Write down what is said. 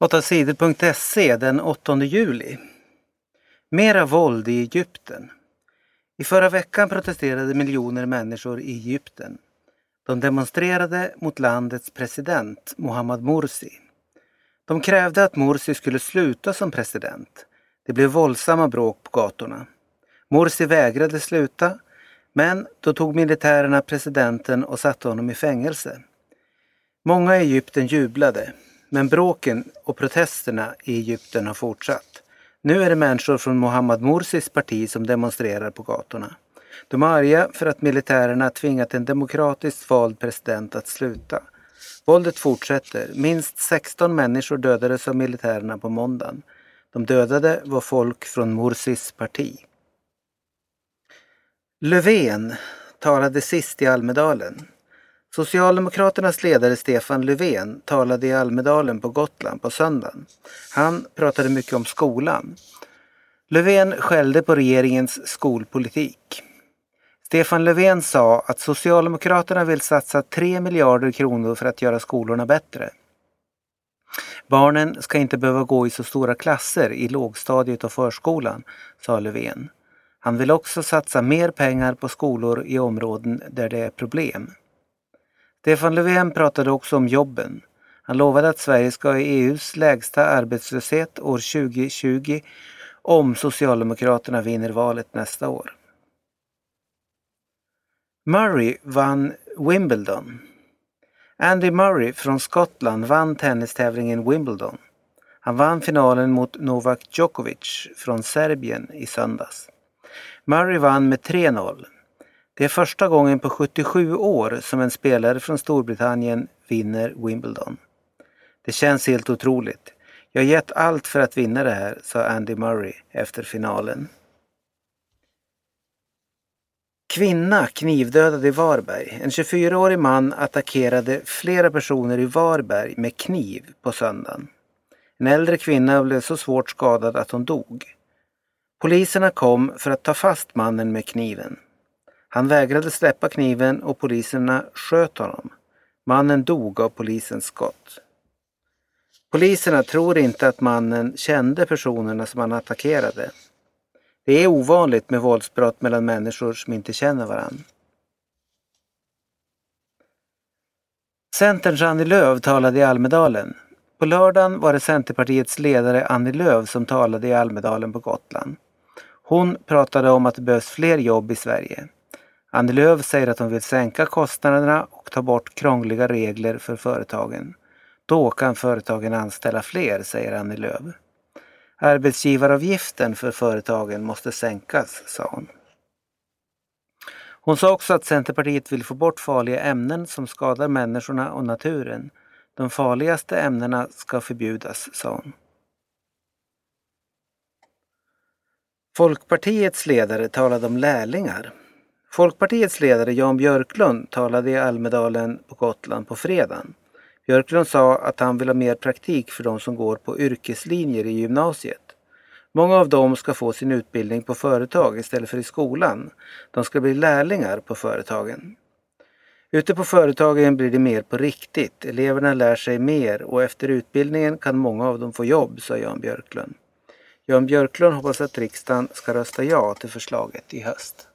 8sidor.se den 8 juli. Mera våld i Egypten. I förra veckan protesterade miljoner människor i Egypten. De demonstrerade mot landets president Mohammad Morsi. De krävde att Morsi skulle sluta som president. Det blev våldsamma bråk på gatorna. Morsi vägrade sluta, men då tog militärerna presidenten och satte honom i fängelse. Många i Egypten jublade. Men bråken och protesterna i Egypten har fortsatt. Nu är det människor från Mohammad Morsis parti som demonstrerar på gatorna. De är arga för att militärerna tvingat en demokratiskt vald president att sluta. Våldet fortsätter. Minst 16 människor dödades av militärerna på måndagen. De dödade var folk från Morsis parti. Löfven talade sist i Almedalen. Socialdemokraternas ledare Stefan Löfven talade i Almedalen på Gotland på söndagen. Han pratade mycket om skolan. Löfven skällde på regeringens skolpolitik. Stefan Löfven sa att Socialdemokraterna vill satsa 3 miljarder kronor för att göra skolorna bättre. Barnen ska inte behöva gå i så stora klasser i lågstadiet och förskolan, sa Löfven. Han vill också satsa mer pengar på skolor i områden där det är problem. Stefan Löfven pratade också om jobben. Han lovade att Sverige ska ha EUs lägsta arbetslöshet år 2020 om Socialdemokraterna vinner valet nästa år. Murray vann Wimbledon. Andy Murray från Skottland vann tennistävlingen Wimbledon. Han vann finalen mot Novak Djokovic från Serbien i söndags. Murray vann med 3-0. Det är första gången på 77 år som en spelare från Storbritannien vinner Wimbledon. Det känns helt otroligt. Jag har gett allt för att vinna det här, sa Andy Murray efter finalen. Kvinna knivdödad i Varberg. En 24-årig man attackerade flera personer i Varberg med kniv på söndagen. En äldre kvinna blev så svårt skadad att hon dog. Poliserna kom för att ta fast mannen med kniven. Han vägrade släppa kniven och poliserna sköt honom. Mannen dog av polisens skott. Poliserna tror inte att mannen kände personerna som han attackerade. Det är ovanligt med våldsbrott mellan människor som inte känner varandra. Centerns Annie Lööf talade i Almedalen. På lördagen var det Centerpartiets ledare Annie Lööf som talade i Almedalen på Gotland. Hon pratade om att det behövs fler jobb i Sverige. Annie Lööf säger att hon vill sänka kostnaderna och ta bort krångliga regler för företagen. Då kan företagen anställa fler, säger Annie Lööf. Arbetsgivaravgiften för företagen måste sänkas, sa hon. Hon sa också att Centerpartiet vill få bort farliga ämnen som skadar människorna och naturen. De farligaste ämnena ska förbjudas, sa hon. Folkpartiets ledare talade om lärlingar. Folkpartiets ledare Jan Björklund talade i Almedalen på Gotland på fredagen. Björklund sa att han vill ha mer praktik för de som går på yrkeslinjer i gymnasiet. Många av dem ska få sin utbildning på företag istället för i skolan. De ska bli lärlingar på företagen. Ute på företagen blir det mer på riktigt. Eleverna lär sig mer och efter utbildningen kan många av dem få jobb, sa Jan Björklund. Jan Björklund hoppas att riksdagen ska rösta ja till förslaget i höst.